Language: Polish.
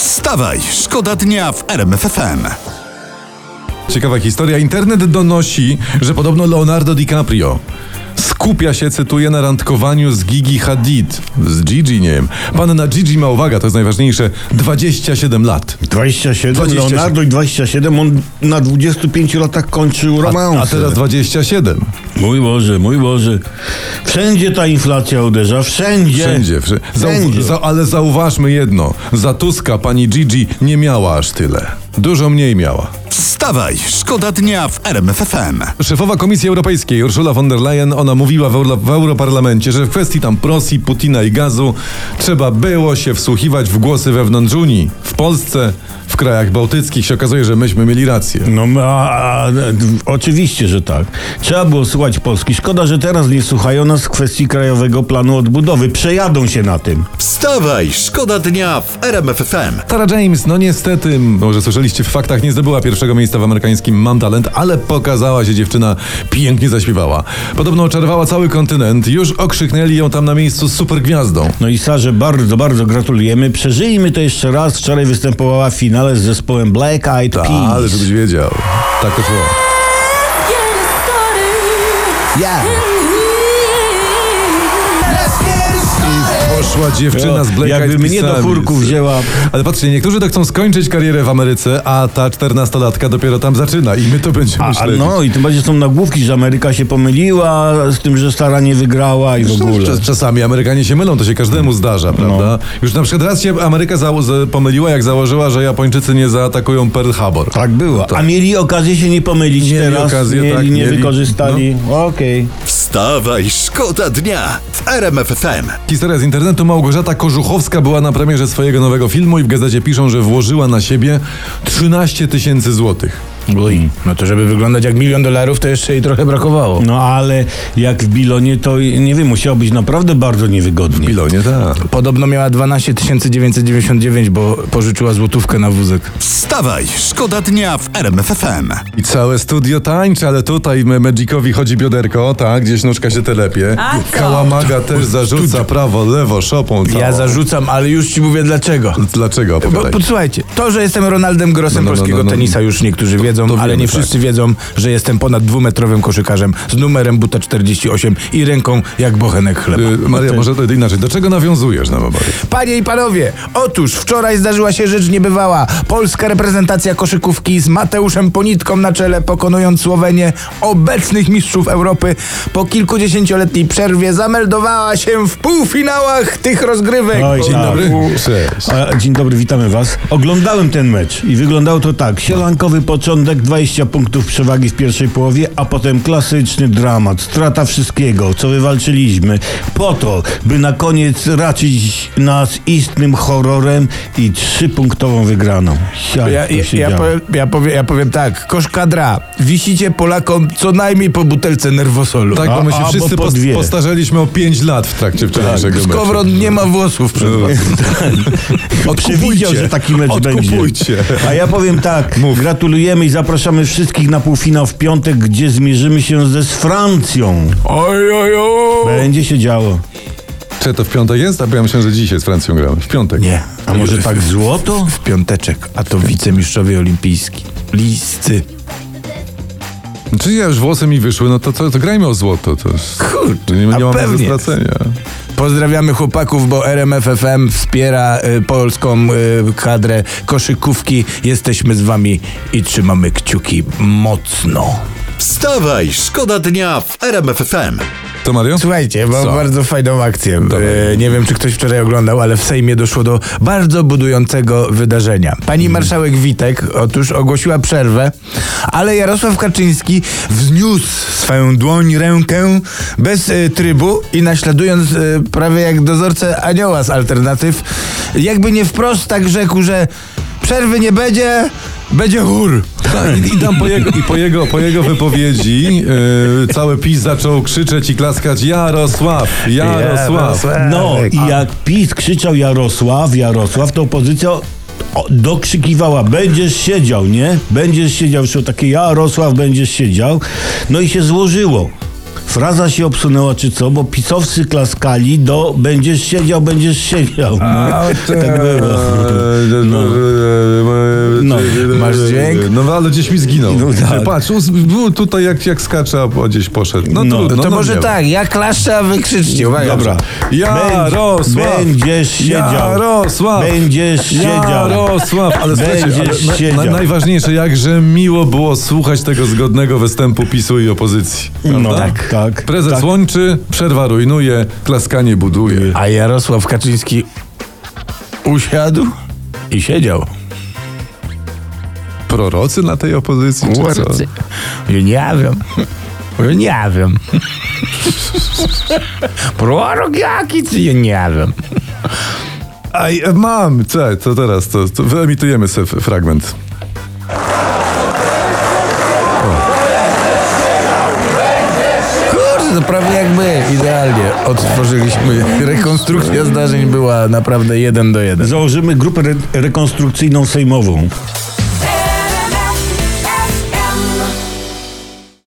Wstawaj, szkoda dnia w RMFFM. Ciekawa historia. Internet donosi, że podobno Leonardo DiCaprio skupia się, cytuję, na randkowaniu z Gigi Hadid. Z Gigi, nie wiem. Panna Gigi ma, uwaga, to jest najważniejsze, 27 lat. 27, 27. Leonardo i 27, on na 25 latach kończył romans. A teraz 27. Mój Boże, mój Boże. Wszędzie ta inflacja uderza, wszędzie. Wszędzie. wszędzie. Wszędzie. ale zauważmy jedno. Za Tuska pani Gigi nie miała aż tyle. Dużo mniej miała. Wstawaj, szkoda dnia w RMFFM. Szefowa Komisji Europejskiej Ursula von der Leyen, ona mówiła w, Euro, w Europarlamencie, że w kwestii tam Rosji, Putina i gazu trzeba było się wsłuchiwać w głosy wewnątrz Unii. W Polsce, w krajach bałtyckich się okazuje, że myśmy mieli rację. No a, a, oczywiście, że tak. Trzeba było słuchać Polski. Szkoda, że teraz nie słuchają nas w kwestii Krajowego Planu Odbudowy. Przejadą się na tym. Wstawaj, szkoda dnia w RMFFM. Tara James, no niestety, może słyszeliście w faktach, nie zdobyła pierwszego miejsca w amerykańskim Mam Talent, ale pokazała się dziewczyna, pięknie zaśpiewała. Podobno oczarowała cały kontynent, już okrzyknęli ją tam na miejscu super gwiazdą. No i Sarze bardzo, bardzo gratulujemy. Przeżyjmy to jeszcze raz. Wczoraj występowała w finale z zespołem Black Eyed Ta, Peas. ale żebyś wiedział. Tak to szło. Ja. Poszła dziewczyna z Black Jakby Eyed mnie do chórku wzięła. Ale patrzcie, niektórzy to chcą skończyć karierę w Ameryce, a ta czternastolatka dopiero tam zaczyna i my to będziemy A, śledzić. no i tym bardziej są nagłówki, że Ameryka się pomyliła z tym, że Stara nie wygrała i w ogóle. Czas- Czasami Amerykanie się mylą, to się każdemu zdarza, prawda? Już na przykład raz się Ameryka pomyliła, jak założyła, że Japończycy nie zaatakują Pearl Harbor. Tak było. A mieli okazję się nie pomylić Mieli teraz. okazję, mieli, tak, nie mieli. wykorzystali. Okej. Wstawaj, szkoda dnia w RMFFM. Historia z internetu. Małgorzata Korzuchowska była na premierze swojego nowego filmu i w gazecie piszą, że włożyła na siebie 13 tysięcy złotych. Uj, no to żeby wyglądać jak milion dolarów, to jeszcze jej trochę brakowało. No ale jak w Bilonie, to nie wiem, musiało być naprawdę bardzo niewygodnie. Pilonie, tak. Podobno miała 12 999, bo pożyczyła złotówkę na wózek. Wstawaj, szkoda dnia w RMFFM. I całe studio tańczy, ale tutaj Magicowi chodzi bioderko, tak, gdzieś nóżka się telepie. Kałamaga też zarzuca prawo, lewo, szopą całą. Ja zarzucam, ale już ci mówię dlaczego. Dlaczego? Bo, posłuchajcie, to, że jestem Ronaldem Grossem No, no, no, polskiego no, no. tenisa już niektórzy wiedzą, To ale wiemy, nie tak. wszyscy wiedzą, że jestem ponad dwumetrowym koszykarzem z numerem buta 48 i ręką jak bochenek chleba. Y, Maria, może to inaczej. Do czego nawiązujesz nam obaj? Panie i panowie, otóż wczoraj zdarzyła się rzecz niebywała. Polska reprezentacja koszykówki z Mateuszem Ponitką na czele, pokonując Słowenię, obecnych mistrzów Europy, po kilkudziesięcioletniej przerwie zameldowała się w półfinałach tych rozgrywek. Oj, Dzień tak. dobry. Cześć. Dzień dobry, witamy was. Oglądałem ten mecz i wyglądało to tak. Sielankowy początek, 20 punktów przewagi w pierwszej połowie, a potem klasyczny dramat, strata wszystkiego, co wywalczyliśmy, po to, by na koniec raczyć nas istnym horrorem i trzypunktową wygraną. Ja, ja, ja, powiem, ja, powiem, ja powiem tak, kosz kadra, wisicie Polakom co najmniej po butelce nerwosolu. Tak, bo my się A- wszyscy po dwie. postarzeliśmy o 5 lat w trakcie wczorajszego meczu. Skowron nie ma włosów przed was. Przewidział, że taki mecz będzie. Odkupujcie. A ja powiem tak, gratulujemy i zapraszamy wszystkich na półfinał w piątek, gdzie zmierzymy się ze z Francją. Oj, oj, oj. Będzie się działo. Czy to w piątek jest? A bo ja myślę, że dzisiaj z Francją gramy. W piątek. Nie. A może tak złoto? W piąteczek, a to wicemistrzowie olimpijski. Liscy. Czy ja już włosy mi wyszły, no to, to, to grajmy o złoto. To Kurde, nie, nie a ma do pewnie. stracenia. Pozdrawiamy chłopaków, bo RMFFM wspiera y, polską y, kadrę koszykówki. Jesteśmy z wami i trzymamy kciuki mocno. Wstawaj, szkoda dnia w RMFFM. To Mario? Słuchajcie, mam Co? bardzo fajną akcję. E, nie wiem, czy ktoś wczoraj oglądał, ale w Sejmie doszło do bardzo budującego wydarzenia. Pani Mhm. marszałek Witek otóż ogłosiła przerwę, ale Jarosław Kaczyński wzniósł swoją dłoń, rękę bez e, trybu i naśladując e, prawie jak dozorcę anioła z alternatyw, jakby nie wprost tak rzekł, że przerwy nie będzie, będzie chór. Tak, i, i tam po jego, i po jego, po jego wypowiedzi yy, cały PiS zaczął krzyczeć i klaskać Jarosław, Jarosław. No i jak PiS krzyczał Jarosław, Jarosław, to opozycja o- dokrzykiwała, będziesz siedział, nie? Będziesz siedział, już takie Jarosław, będziesz siedział. No i się złożyło. Fraza się obsunęła czy co, bo pisowcy klaskali do będziesz siedział, będziesz siedział. tak było. No. No. Masz dźwięk? No ale gdzieś mi zginął. No tak. Patrz, był tutaj jak, jak skacze, a gdzieś poszedł. No, No, trudno, to no może nie. tak, ja klaszczę, a wy krzyczcie. Uwaga. Dobra. Jarosław! Będziesz siedział. Jarosław! Będziesz siedział. Jarosław! Ale słuchajcie, na, siedział. na, najważniejsze, jakże miło było słuchać tego zgodnego występu PiSu i opozycji. No prawda? tak, tak. Prezes tak. łączy, przerwa rujnuje, klaskanie buduje. A Jarosław Kaczyński usiadł i siedział. Prorocy na tej opozycji, co? Ja nie wiem. Ja nie wiem. Prorok jaki, ja nie wiem. E, mam! Co, to teraz, to, to wyemitujemy sobie fragment. To prawie jakby idealnie odtworzyliśmy. Rekonstrukcja zdarzeń była naprawdę jeden do jeden. Założymy grupę re- rekonstrukcyjną sejmową.